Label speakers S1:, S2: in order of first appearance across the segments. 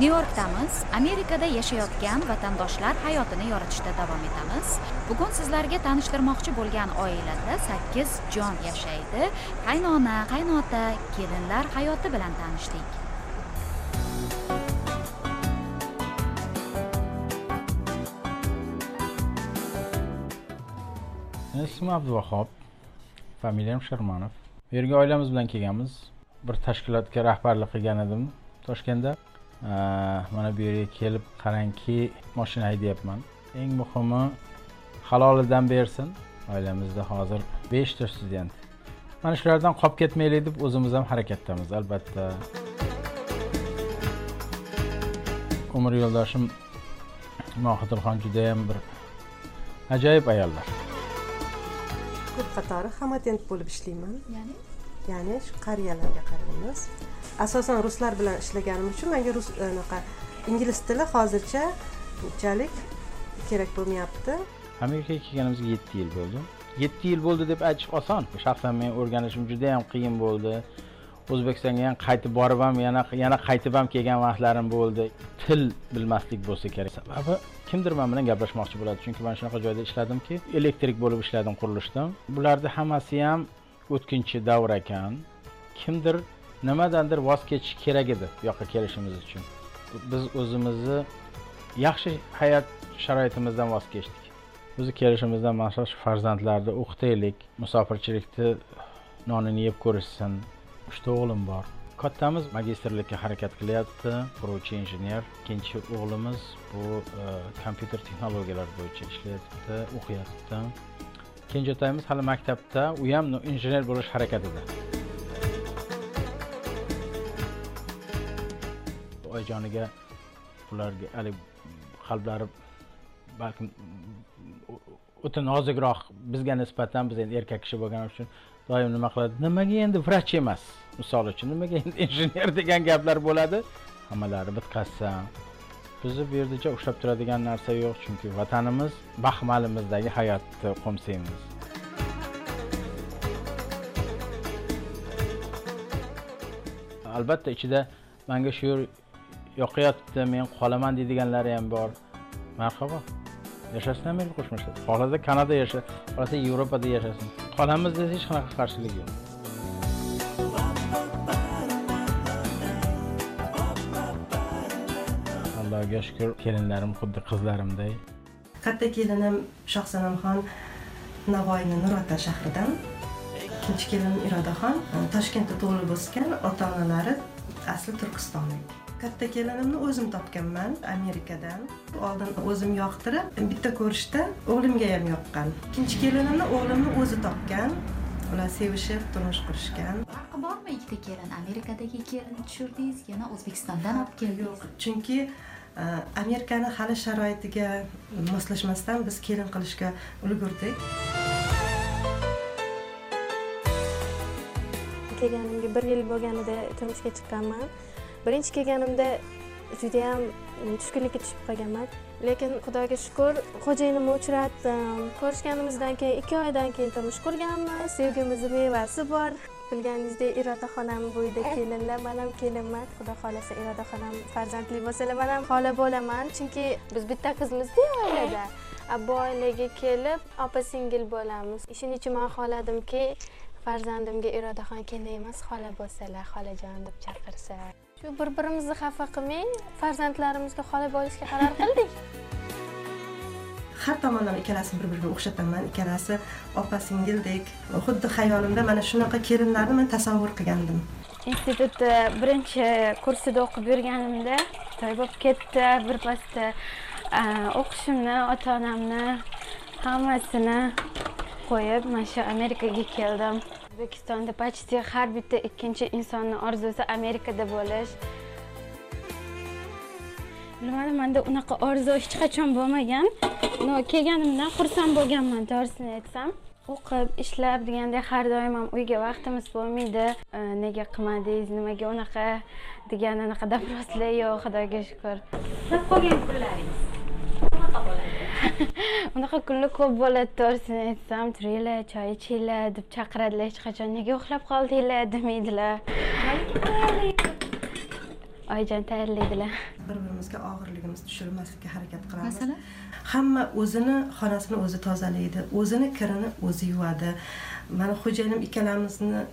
S1: nyu yorkdamiz amerikada yashayotgan vatandoshlar hayotini yoritishda davom etamiz. Bugun sizlarga tanishtirmoqchi bo'lgan oilada sakkiz jon yashaydi. Qaynona qaynota kelinlar hayoti bilan tanishdik.
S2: Ismim abduvahob. Familiyam shermanov bu yerga oilamiz bilan kelganmiz. Bir tashkilotga rahbarlik qilgan edim toshkentda. Mana bu yerga kelib qarangki moshina haydayapman eng muhimi halolidan bersin. Oilamizda hozir beshta student. Mana shulardan qolib ketmaylik deb o'zimiz ham harakatdamiz albatta. Umr yo'ldoshim mohidilxon judayam bir ajoyib ayollar.
S3: Ko'p qatori xamatent bo'lib ishlayman.
S1: Ya'ni?
S3: Ya'ni shu qariyalarga qaraymiz asosan ruslar bilan ishlaganim uchun menga rus e, anaqa ingliz tili hozircha unchalik kerak bo'lmayapti.
S2: Amerikaga kelganimizga yetti yil bo'ldi. Yetti yil bo'ldi deb aytish oson. Shaxsan men o'rganishim juda yam qiyin bo'ldi. O'zbekistonga ham qaytib borib ham yana yana qaytib ham kelgan vaqtlarim bo'ldi. Til bilmaslik bo'lsa kerak. Sababi kimdir man bilan gaplashmoqchi bo'ladi. Chunki man shunaqa joyda ishladimki elektrik bo'lib ishladim qurilishda bularni hammasi ham o'tkinchi davr ekan. Kimdir nimadandir voz kechish kerak edi bu yoqqa kelishimiz uchun. Biz o'zimizni yaxshi hayot sharoitimizdan voz kechdik. Bizni kelishimizdan maqsad shu farzandlarni o'qitaylik musofirchilikni nonini yeb ko'rishsin. Uchta o'g'lim bor. Kattamiz magistrlikka harakat qilyapti. Quruvchi injener. Ikkinchi o'g'limiz bu e, kompyuter texnologiyalari bo'yicha ishlayapti o'qiyapti. Kenjatoyimiz hali maktabda. U ham injener bo'lish harakatida. Oyijoniga ularga haligi qalblari balkim o'ta nozikroq bizga nisbatan biz endi erkak kishi bo'lgani uchun doim nima qiladi? Nimaga endi vrach emas? Misol uchun nimaga endi injener degan gaplar bo'ladi? Hammalari bitqassam bizni bu yerda ushlab turadigan narsa yo'q chunki vatanimiz baxmalimizdagi hayotni qo'msaymiz. Albatta ichida manga shu yer men qolaman deydiganlari ham bor. Marhabo yashasin amerika qo'shma shtat xohlasa kanada yasha xohlasa yevropada yashasin. Qolamiz desa hech qanaqa qarshilik yo'q. Allohga shukur kelinlarim xuddi qizlarimday.
S3: Katta kelinim shohsanamxon navoiyni nurota shahridan. Ikkinchi kelinim irodaxon toshkentda tug'ilib o'sgan ota onalari asli turkistonlik. Katta kelinimni o'zim topganman amerikadan. Oldin o'zim yoqtirib bitta ko'rishda o'g'limga ham yoqqan. Ikkinchi kelinimni o'g'limni o'zi topgan. Ular sevishib turmush qurishgan.
S1: Farqi bormi ikkita kelin? Amerikadagi kelinni tushirdingiz yana o'zbekistondan olib keldingiz
S3: yo'q chunki e, amerikani hali sharoitiga moslashmasdan biz kelin qilishga ulgurdik.
S4: Kelganimga bir yil bo'lganida turmushga chiqqanman birinchi kelganimda judayam tushkunlikka tushib qolganman. Lekin xudoga shukur xo'jayinimni uchratdim. Ko'rishganimizdan keyin ikki oydan keyin turmush qurganmiz. Sevgimizni mevasi bor. Bilganingizdek iroda xonam bo'yida kelinlar man ham kelinman. Xudo xohlasa iroda xonam farzandli bo'lsalar man ham xola bo'laman. Chunki biz bitta qizmizda oilada. Bu oilaga kelib opa singil bo'lamiz. Shuning uchun man xohladimki farzandimga irodaxon kelin emas xola bo'lsalar xolajon deb chaqirsa shu bir birimizni xafa qilmay farzandlarimizga xola bo'lishga qaror qildik.
S3: Har tomonlama ikkalasini bir biriga o'xshataman ikkalasi opa singildek xuddi xayolimda mana shunaqa kelinlarni man tasavvur qilgandim.
S5: Institutda birinchi kursida o'qib yurganimda to'y bo'lib ketdi. Birpasda o'qishimni ota onamni hammasini qo'yib mana shu amerikaga keldim o'zbekistonda почти har bitta ikkinchi insonni orzusi amerikada bo'lish. Bilmadim manda unaqa orzu hech qachon bo'lmagan. Но kelganimdan xursand bo'lganman to'g'risini aytsam. O'qib ishlab degandek har doim ham uyga vaqtimiz bo'lmaydi. Nega qilmadingiz nimaga unaqa degan anaqa dobroslar yo'q xudoga shukur
S1: uxlab qolgan kunlaringiz.
S5: unaqa kunlar ko'p bo'ladi to'g'risini aytsam turinglar choy ichinglar deb chaqiradilar hech qachon. Nega uxlab qoldinglar demaydilar. Oyijon tayyorlaydilar.
S6: Bir birimizga og'irligimizni tushirmaslikka harakat qilamiz.
S1: Masalan
S6: hamma o'zini xonasini o'zi tozalaydi. O'zini kirini o'zi yuvadi. Mana xo'jayinim ikkalamizni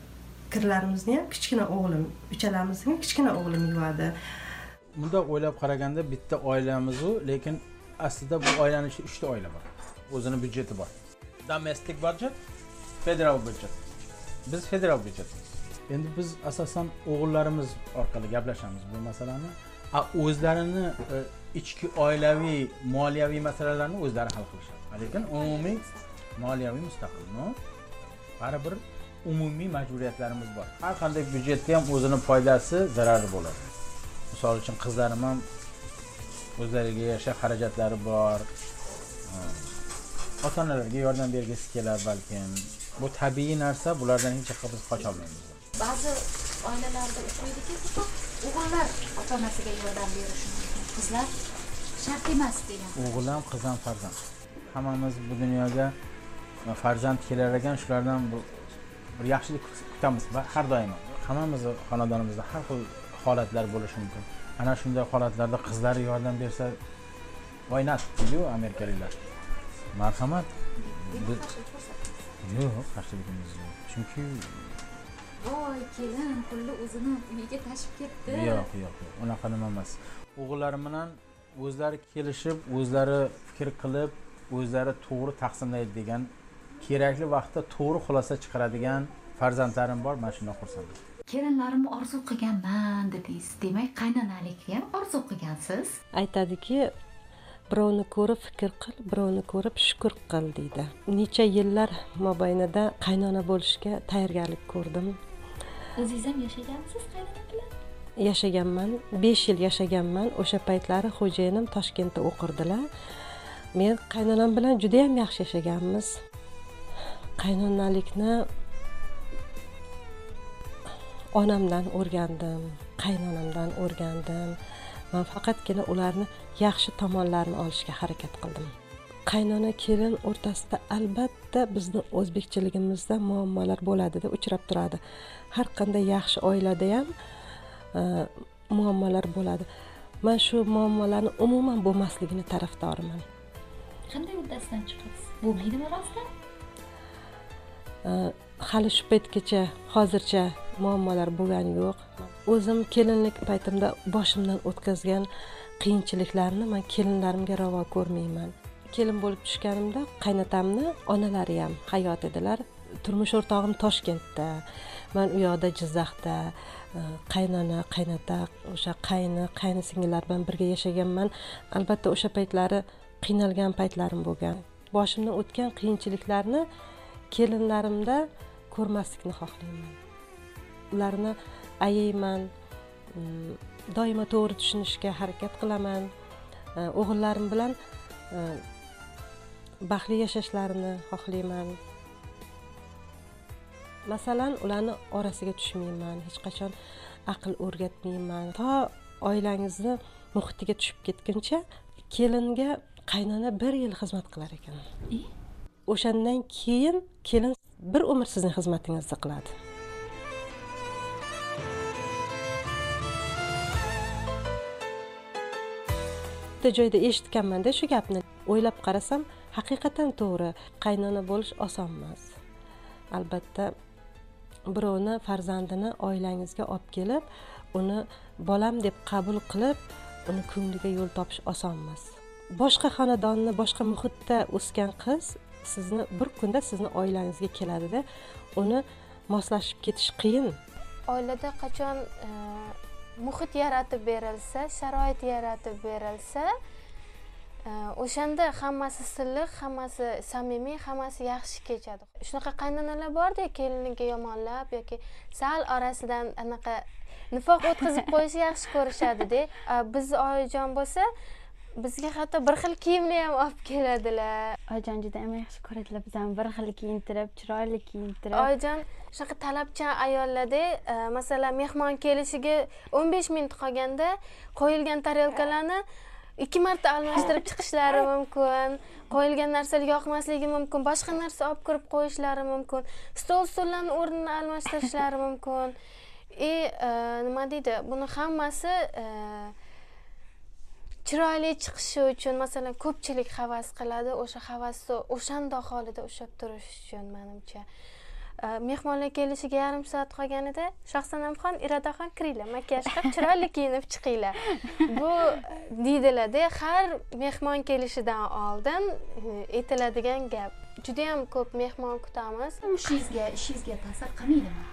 S6: kirlarimizni ham kichkina o'g'lim uchalamizni ham kichkina o'g'lim yuvadi.
S2: Bundoq o'ylab qaraganda bitta oilamizu lekin aslida bu oilani ichida uchta oila bor. O'zini byudjeti bor. Domestic budjet federal byudjet biz federal byudjetmiz endi biz asosan o'g'illarimiz orqali gaplashamiz bu masalani. A o'zlarini e, ichki oilaviy moliyaviy masalalarni o'zlari hal qilishadi. Lekin umumiy moliyaviy mustaqilmi no? Baribir umumiy majburiyatlarimiz bor. Har qanday byudjetda ham o'zini foydasi zarari bo'ladi. Misol uchun qizlarim ham o'zlariga yarasha xarajatlari bor. Ota onalarga yordam bergisi kelar balkim. Bu tabiiy narsa bulardan hech yoqqa biz qocholmaymiz
S1: ba'zi oilalarda uchraydiki o'g'illar ota onasiga yordam berishi mumkin. Qizlar shart emas degan.
S2: O'g'il ham qiz ham farzand. Hammamiz bu dunyoga farzand kelar ekan shulardan bir yaxshilik kut- kutamiz va har doim hammamizni xonadonimizda har xil holatlar bo'lishi mumkin ana shunday holatlarda qizlari yordam bersa why not deydiyu amerikaliklar. Marhamat. Yo'q qarshiligimiz yo'q. Chunki
S1: voy kelin pulni o'zini uyiga tashib ketdi.
S2: Yo'q yo'q yo'q. Unaqa nima emas. O'g'illarim bilan o'zlari kelishib o'zlari fikr qilib o'zlari to'g'ri taqsimlaydi degan kerakli vaqtda to'g'ri xulosa chiqaradigan farzandlarim bor. Man shundan xursandman
S1: kelinlarimni orzu qilganman dedingiz. Demak qaynanalikni ham orzu qilgansiz.
S3: Aytadiki birovni ko'rib fikr qil birovni ko'rib shukur qil deydi. Necha yillar mobaynida qaynona bo'lishga tayyorgarlik ko'rdim.
S1: O'zingiz ham yashaganmisiz qaynona bilan?
S3: Yashaganman besh yil yashaganman. O'sha paytlari xo'jayinim toshkentda o'qirdilar. Men qaynonam bilan judayam yaxshi yashaganmiz. Qaynonalikni onamdan o'rgandim qaynonamdan o'rgandim. Man faqatgina ularni yaxshi tomonlarini olishga harakat qildim. Qaynona kelin o'rtasida albatta bizni o'zbekchiligimizda muammolar bo'ladida uchrab turadi. Har qanday yaxshi oilada ham e, muammolar bo'ladi. Man shu muammolarni umuman bo'lmasligini tarafdoriman.
S1: Qanday uddasidan chiqasiz bo'lmaydimi rostdan?
S3: Э, hali shu paytgacha hozircha muammolar bo'lgani yo'q. O'zim kelinlik paytimda boshimdan o'tkazgan qiyinchiliklarni man kelinlarimga ravo ko'rmayman. Kelin bo'lib tushganimda qaynotamni onalari ham hayot edilar. Turmush o'rtog'im toshkentda man u yoqda jizzaxda e, qaynona qaynota o'sha qayni qayni singillar bilan birga yashaganman. Albatta o'sha paytlari qiynalgan paytlarim bo'lgan. Boshimdan o'tgan qiyinchiliklarni kelinlarimda ko'rmaslikni xohlayman. Ularni ayayman e, doimo to'g'ri tushunishga harakat qilaman. E, o'g'illarim bilan e, baxtli yashashlarini xohlayman. Masalan ularni orasiga tushmayman hech qachon aql o'rgatmayman. To oilangizni muhitiga tushib ketguncha kelinga qaynona bir yil xizmat qilar ekan. O'shandan keyin kelin bir umr sizni xizmatingizni qiladi. Bitta joyda eshitganmanda shu gapni. O'ylab qarasam haqiqatan to'g'ri qaynona bo'lish oson emas. Albatta birovni farzandini oilangizga olib kelib uni bolam deb qabul qilib uni ko'ngliga yo'l topish oson emas. Boshqa xonadonni boshqa muhitda o'sgan qiz sizni bir kunda sizni oilangizga keladida uni moslashib ketish qiyin.
S4: Oilada qachon e, muhit yaratib berilsa sharoit yaratib berilsa e, o'shanda hammasi silliq hammasi samimiy hammasi yaxshi kechadi. Shunaqa qaynonalar borda keliniga yomonlab yoki sal orasidan anaqa nifoq o'tkazib qo'yishni yaxshi ko'rishadida A, bizni oyijon bo'lsa bizga hatto bir xil kiyimni ham olib keladilar.
S5: Oyijon juda ham yaxshi ko'radilar bizani bir xil kiyintirib chiroyli kiyintirib.
S4: Oyijon shunaqa talabchan ayollarda e, masalan mehmon kelishiga o'n besh minut qolganda qo'yilgan tarelkalarni ikki marta almashtirib chiqishlari mumkin qo'yilgan narsalar yoqmasligi mumkin boshqa narsa olib kirib qo'yishlari mumkin stol stullarni o'rnini almashtirishlari mumkin. И e, nima deydi buni hammasi e, chiroyli chiqishi uchun masalan ko'pchilik havas qiladi o'sha havasni o'shandoq holida ushlab turish uchun manimcha. Mehmonlar kelishiga yarim soat qolganida shohsanamxon irodaxon kiringlar makiyaj qilib chiroyli kiyinib chiqinglar. Bu deydilarda har mehmon kelishidan oldin aytiladigan gap. Judayam ko'p mehmon kutamiz.
S1: Ishingizga ishingizga ta'sir qilmaydimi?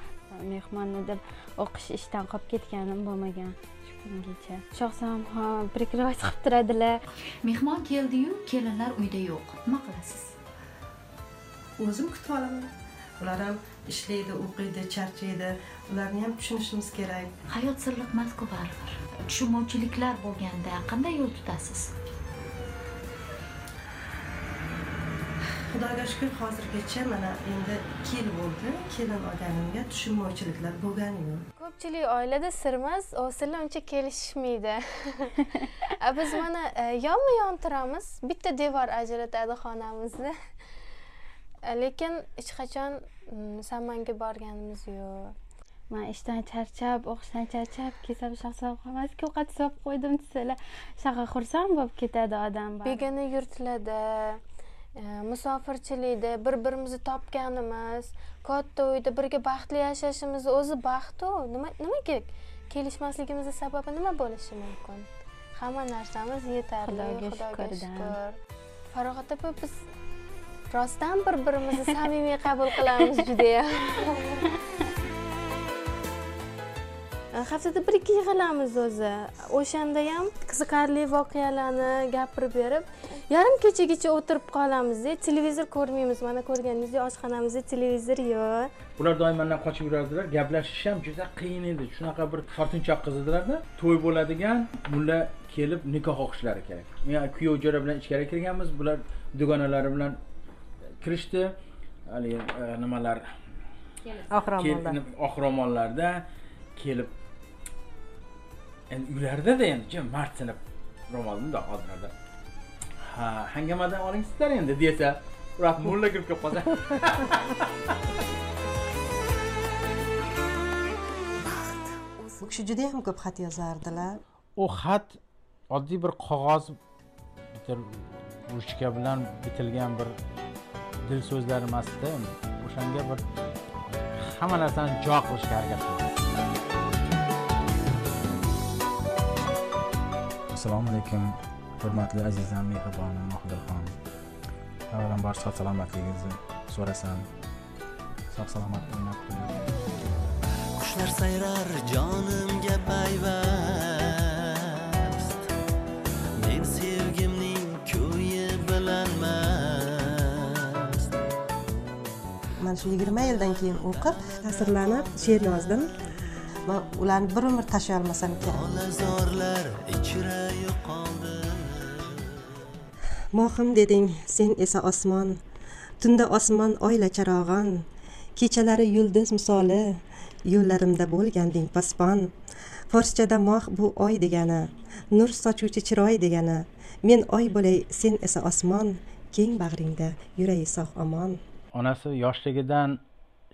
S5: Mehmonni deb o'qish ishdan qolib ketganim bo'lmagan shu kungacha shohsanamxon прикрывать qilib turadilar.
S1: Mehmon keldiyu kelinlar uyda yo'q. Nima qilasiz?
S6: O'zim kutib olaman. Ular ham ishlaydi o'qiydi charchaydi. Ularni ham tushunishimiz kerak.
S1: Hayot sirliq emasku baribir. Tushunmovchiliklar bo'lganda qanday yo'l tutasiz
S6: xudoga shukur hozirgacha mana endi ikki yil bo'ldi. Kelin olganimga tushunmovchiliklar bo'lgani yo'q.
S4: Ko'pchilik oilada sirmas ovsinlar uncha kelishishmaydi. Biz mana e, yonma yon turamiz. Bitta devor ajratadi xonamizni. Lekin hech qachon mm, sammanga borganimiz yo'q.
S5: Man ishdan charchab o'qishdan charchab kelsam shohsam qolmasku ovqat solib qo'ydim desalar. Shunaqa xursand bo'lib ketadi odam
S4: begona yurtlarda musofirchilikda bir birimizni topganimiz katta uyda birga baxtli yashashimizni o'zi baxtu. Nima nimaga kelishmasligimizni sababi nima bo'lishi mumkin? Hamma narsamiz yetarli xudoga shukur farog'at opa biz rostdan bir birimizni samimiy qabul qilamiz judayam haftada bir ikki yig'ilamiz o'zi. O'shanda ham qiziqarli voqealarni gapirib berib yarim kechagacha o'tirib qolamizda televizor ko'rmaymiz. Mana ko'rganingizdek oshxonamizda televizor yo'q.
S2: Ular doim mendan qochib yurardilar. Gaplashish ham juda qiyin edi. Shunaqa bir tortinchoq qiz edilarda to'y bo'ladigan mulla kelib nikoh o'qishlari kerak. Men kuyov jo'ra bilan ichkari kirganmiz. Bular dugonalari bilan kirishdi. Haligi e, nimalar? Oq ro'mollarda kelib endi uylardada endi jim martinib ro'molni bundoq oldinlarda ha hangamadan olingsizlar endi desa ular mulla kirib kelib qolsa
S3: u kishi judayam ko'p xat yozardilar
S2: u xat oddiy bir qog'oz bitta ruchka bilan bitilgan bir dil so'zlar emasda o'shanga bir hamma narsani jo qilishga harakat qildi
S7: assalomu alaykum hurmatli azizam mehribonim mohidilxon avvalambor sog' salomatligingizni so'rasam sog' salomat o'ynab
S8: qushlar sayrar jonimga payvast. Men sevgimning ko'yi bilan mast.
S3: Man shu yigirma yildan keyin o'qib ta'sirlanib she'r yozdim. Va ularni bir umr tashlay olmasam kerak olazorlar mohim deding sen esa osmon. Tunda osmon oyla charog'on. Kechalari yulduz misoli yo'llarimda bo'lganding paspon forschada moh bu oy degani nur sochuvchi chiroy degani. Men oy bo'lay sen esa osmon. Keng bag'ringda yuray sog' omon.
S2: Onasi yoshligidan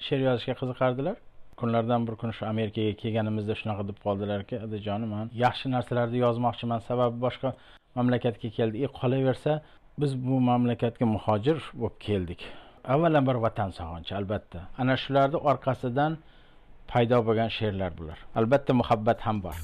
S2: she'r yozishga qiziqardilar. Kunlardan bir kun shu amerikaga kelganimizda shunaqa deb qoldilarki adajonim man yaxshi narsalarni yozmoqchiman. Sababi boshqa mamlakatga keldik e qolaversa biz bu mamlakatga muhojir bo'lib keldik. Avvalambor vatan sog'inchi albatta. Ana shularni orqasidan paydo bo'lgan she'rlar bular. Albatta muhabbat ham bor.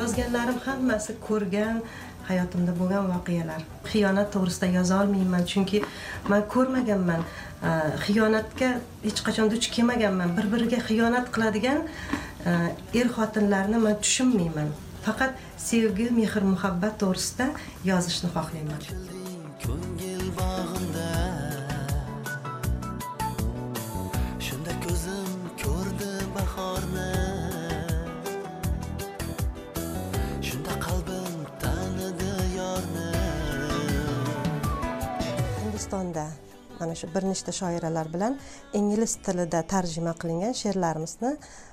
S6: Yozganlarim hammasi ko'rgan hayotimda bo'lgan voqealar. Xiyonat to'g'risida yoza olmayman chunki man ko'rmaganman e, xiyonatga hech qachon duch kelmaganman. Bir biriga xiyonat qiladigan e, er xotinlarni man tushunmayman. Faqat sevgi mehr muhabbat to'g'risida yozishni xohlayman. Hindistonda
S3: mana shu bir nechta shoiralar bilan ingliz tilida tarjima qilingan she'rlarimizni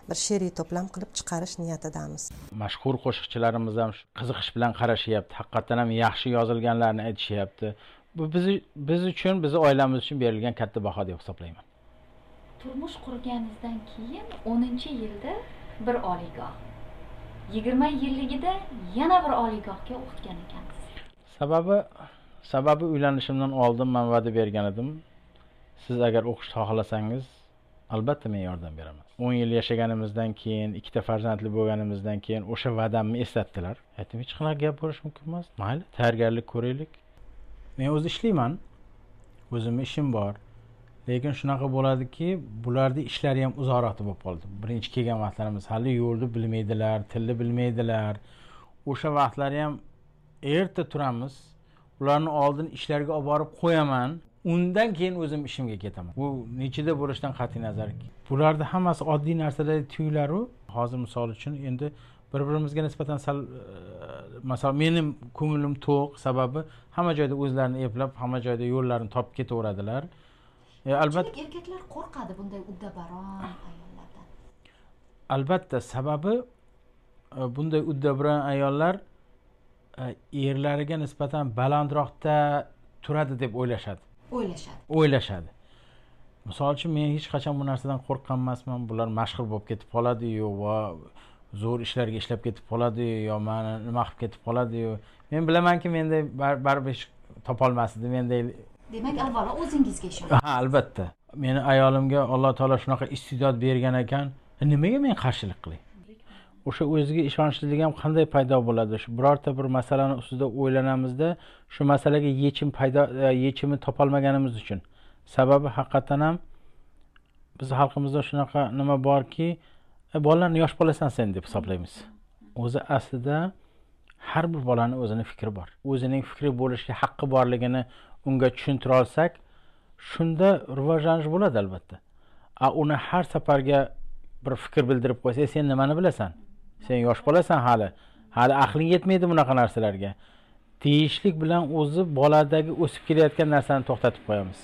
S3: bir she'riy to'plam qilib chiqarish niyatidamiz.
S2: Mashhur qo'shiqchilarimiz ham shu qiziqish bilan qarashyapti. Haqiqatdan ham yaxshi yozilganlarni aytishyapti. Bu biz biz uchun bizni oilamiz uchun berilgan katta baho deb hisoblayman.
S1: Turmush qurganingizdan keyin o'ninchi yilda bir oliygoh. Yigirma yilligida yana bir oliygohga o'qitgan ekansiz
S2: sababi sababi uylanishimdan oldin man va'da bergan edim. Siz agar o'qishni xohlasangiz albatta men yordam beraman. O'n yil yashaganimizdan keyin ikkita farzandli bo'lganimizdan keyin o'sha va'damni eslatdilar. Aytdim hech qanaqa gap bo'lishi mumkin emas. Mayli tayyorgarlik ko'raylik. Men o'zi ishlayman. O'zimni ishim bor. Lekin shunaqa bo'ladiki bularni ishlari ham uzoqroqda bo'lib qoldi. Birinchi kelgan vaqtlarimiz hali yo'lni bilmaydilar tilni bilmaydilar. O'sha vaqtlari ham erta turamiz. Ularni oldin ishlarga olib borib qo'yaman. Undan keyin o'zim ishimga ketaman. Bu nechida bo'lishidan qat'iy nazar bularni hammasi oddiy narsalar tuyularu. Hozir misol uchun endi bir birimizga nisbatan sal e, masalan meni ko'nglim to'q sababi hamma joyda o'zlarini eplab hamma joyda yo'llarini topib ketaveradilar. E, albatta
S1: erkaklar qo'rqadi bunday uddabaron ayollardan.
S2: Albatta sababi e, bunday uddaburon ayollar erlariga nisbatan balandroqda turadi deb o'ylashadi.
S1: O'ylashadi.
S2: O'ylashadi. Misol uchun men hech qachon bu narsadan qo'rqqan emasman bular mashhur bo'lib ketib qoladiyu va zo'r ishlarga ishlab ketib qoladiyu yo mani nima qilib ketib qoladiyu. Men bilamanki menday bar- baribir ish topolmas edi menday
S1: demak avvalo o'zingizga ishoning
S2: ha albatta. Meni ayolimga alloh taolo shunaqa iste'dod bergan ekan. Nimaga men qarshilik qilay o'sha o'ziga ishonchsizlik ham qanday paydo bo'ladi? Shu birorta bir masalani ustida o'ylanamizda shu masalaga yechim paydo e, yechimni topolmaganimiz uchun. Sababi haqiqatdan ham bizni xalqimizda shunaqa nima borki e, bolalarni yosh bolasan sen deb hisoblaymiz. O'zi aslida har bir bolani o'zini fikri bor. O'zining fikri bo'lishga haqqi borligini unga tushuntira olsak shunda rivojlanish bo'ladi albatta. A uni har safarga bir fikr bildirib qo'ysa e, sen nimani bilasan? Sen yosh bolasan hali. Hali aqling yetmaydi bunaqa narsalarga. Deyishlik bilan o'zi boladagi o'sib kelayotgan narsani to'xtatib qo'yamiz.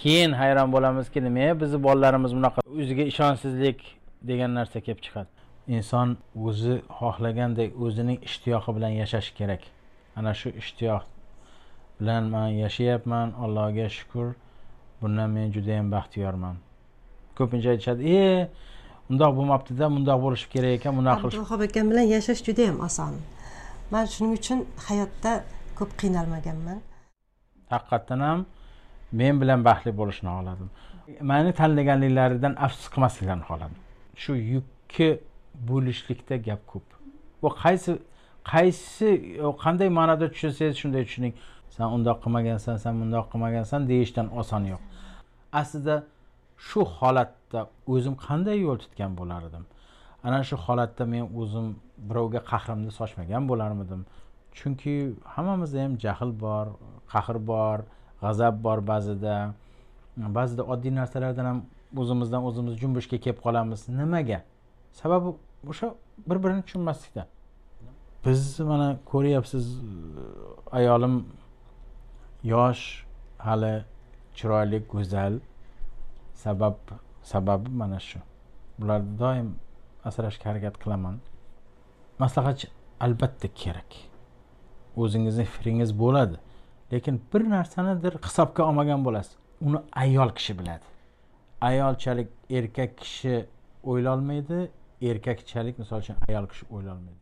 S2: Keyin hayron bo'lamizki nima bizni bolalarimiz bunaqa o'ziga ishonchsizlik degan narsa kelib chiqadi. Inson o'zi xohlagandek o'zining ishtiyoqi bilan yashashi kerak. Ana shu ishtiyoq bilan man yashayapman allohga shukur bundan men judayam baxtiyorman. Ko'pincha aytishadi e undoq bo'lmabdida bundoq bo'lishi kerak ekan bunaqa qilish
S3: abduvahob akam bilan yashash juda yam oson. Man shuning uchun hayotda ko'p qiynalmaganman.
S2: Haqiqatdan ham men bilan baxtli bo'lishni xohladim. Mani tanlaganliklaridan afsus qilmasliklarini xohladim. Shu yukki bo'lishlikda gap ko'p. Bu qaysi qaysi qanday ma'noda tushunsangiz shunday tushuning. San undoq qilmagansan san bundoq qilmagansan deyishdan oson yo'q. Aslida shu holatda o'zim qanday yo'l tutgan bo'lar edim ana shu holatda men o'zim birovga qahrimni sochmagan bo'larmidim? Chunki hammamizda ham jahl bor qahr bor g'azab bor ba'zida. Ba'zida oddiy narsalardan ham o'zimizdan o'zimiz junbushga kelib qolamiz. Nimaga? Sababi o'sha bir birini tushunmaslikdan. Biz mana ko'ryapsiz ayolim yosh hali chiroyli go'zal. Sabab sababi mana shu. Bularni doim asrashga harakat qilaman. Maslahatchi albatta kerak. O'zingizni fikringiz bo'ladi lekin bir narsanidir hisobga olmagan bo'lasiz. Uni ayol kishi biladi. Ayolchalik erkak kishi o'ylolmaydi erkakchalik misol uchun ayol kishi o'ylolmaydi.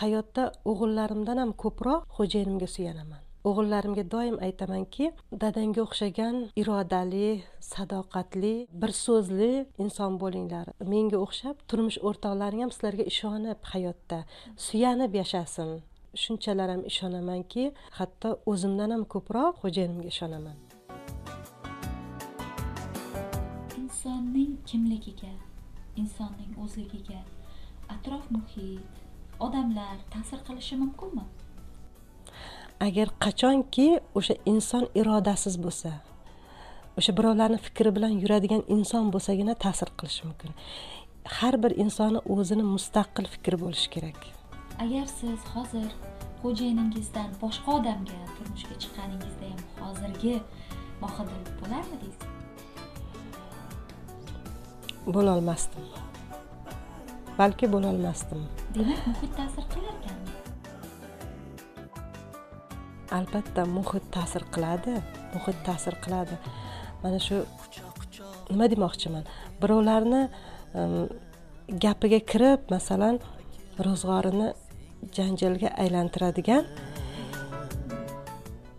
S3: Hayotda o'g'illarimdan ham ko'proq xo'jayinimga suyanaman. O'g'illarimga doim aytamanki dadangga o'xshagan irodali sadoqatli bir so'zli inson bo'linglar. Menga o'xshab turmush o'rtoqlaring ham sizlarga ishonib hayotda suyanib yashasin. Shunchalar ham ishonamanki hatto o'zimdan ham ko'proq xo'jayinimga ishonaman.
S1: Insonning kimligiga insonning o'zligiga atrof muhit odamlar ta'sir qilishi mumkinmi?
S3: Agar qachonki o'sha inson irodasiz bo'lsa o'sha birovlarni fikri bilan yuradigan inson bo'lsagina ta'sir qilishi mumkin. Har bir insonni o'zini mustaqil fikri bo'lishi kerak.
S1: Agar siz hozir xo'jayiningizdan boshqa odamga turmushga chiqqaningizda ham hozirgi mohidil bo'larmidingiz
S3: bo'lolmasdim. Balki bo'lolmasdim.
S1: Demak muhit ta'sir qilar ekanmi
S3: albatta muhit ta'sir qiladi muhit ta'sir qiladi. Mana shu nima demoqchiman? Birovlarni gapiga kirib masalan ro'zg'orini janjalga aylantiradigan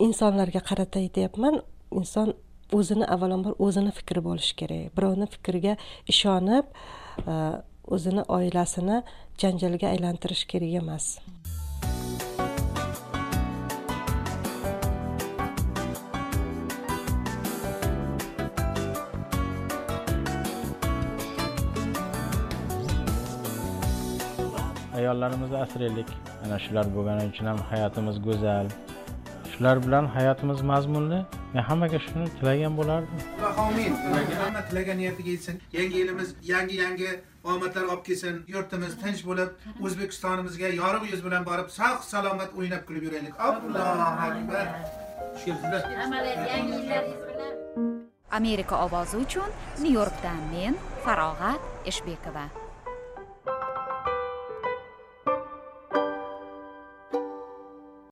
S3: insonlarga qarata aytyapman inson o'zini avvalambor o'zini fikri bo'lishi kerak. Birovni fikriga ishonib e, o'zini oilasini janjalga aylantirish kerak emas.
S2: Ayollarimizni asraylik. Ana shular bo'lgani uchun ham hayotimiz go'zal. Shular bilan hayotimiz mazmunli. Men hammaga shuni tilagan bo'lardim.
S9: Amin hamma tilagan niyatiga yetsin. Yangi yilimiz yangi yangi omadlar olib kelsin. Yurtimiz tinch bo'lib o'zbekistonimizga yorug' yuz bilan borib sog' salomat o'ynab kulib yuraylik. Allohu akbar.
S1: Amerika ovozi uchun nyu yorkdan men farog'at eshbekova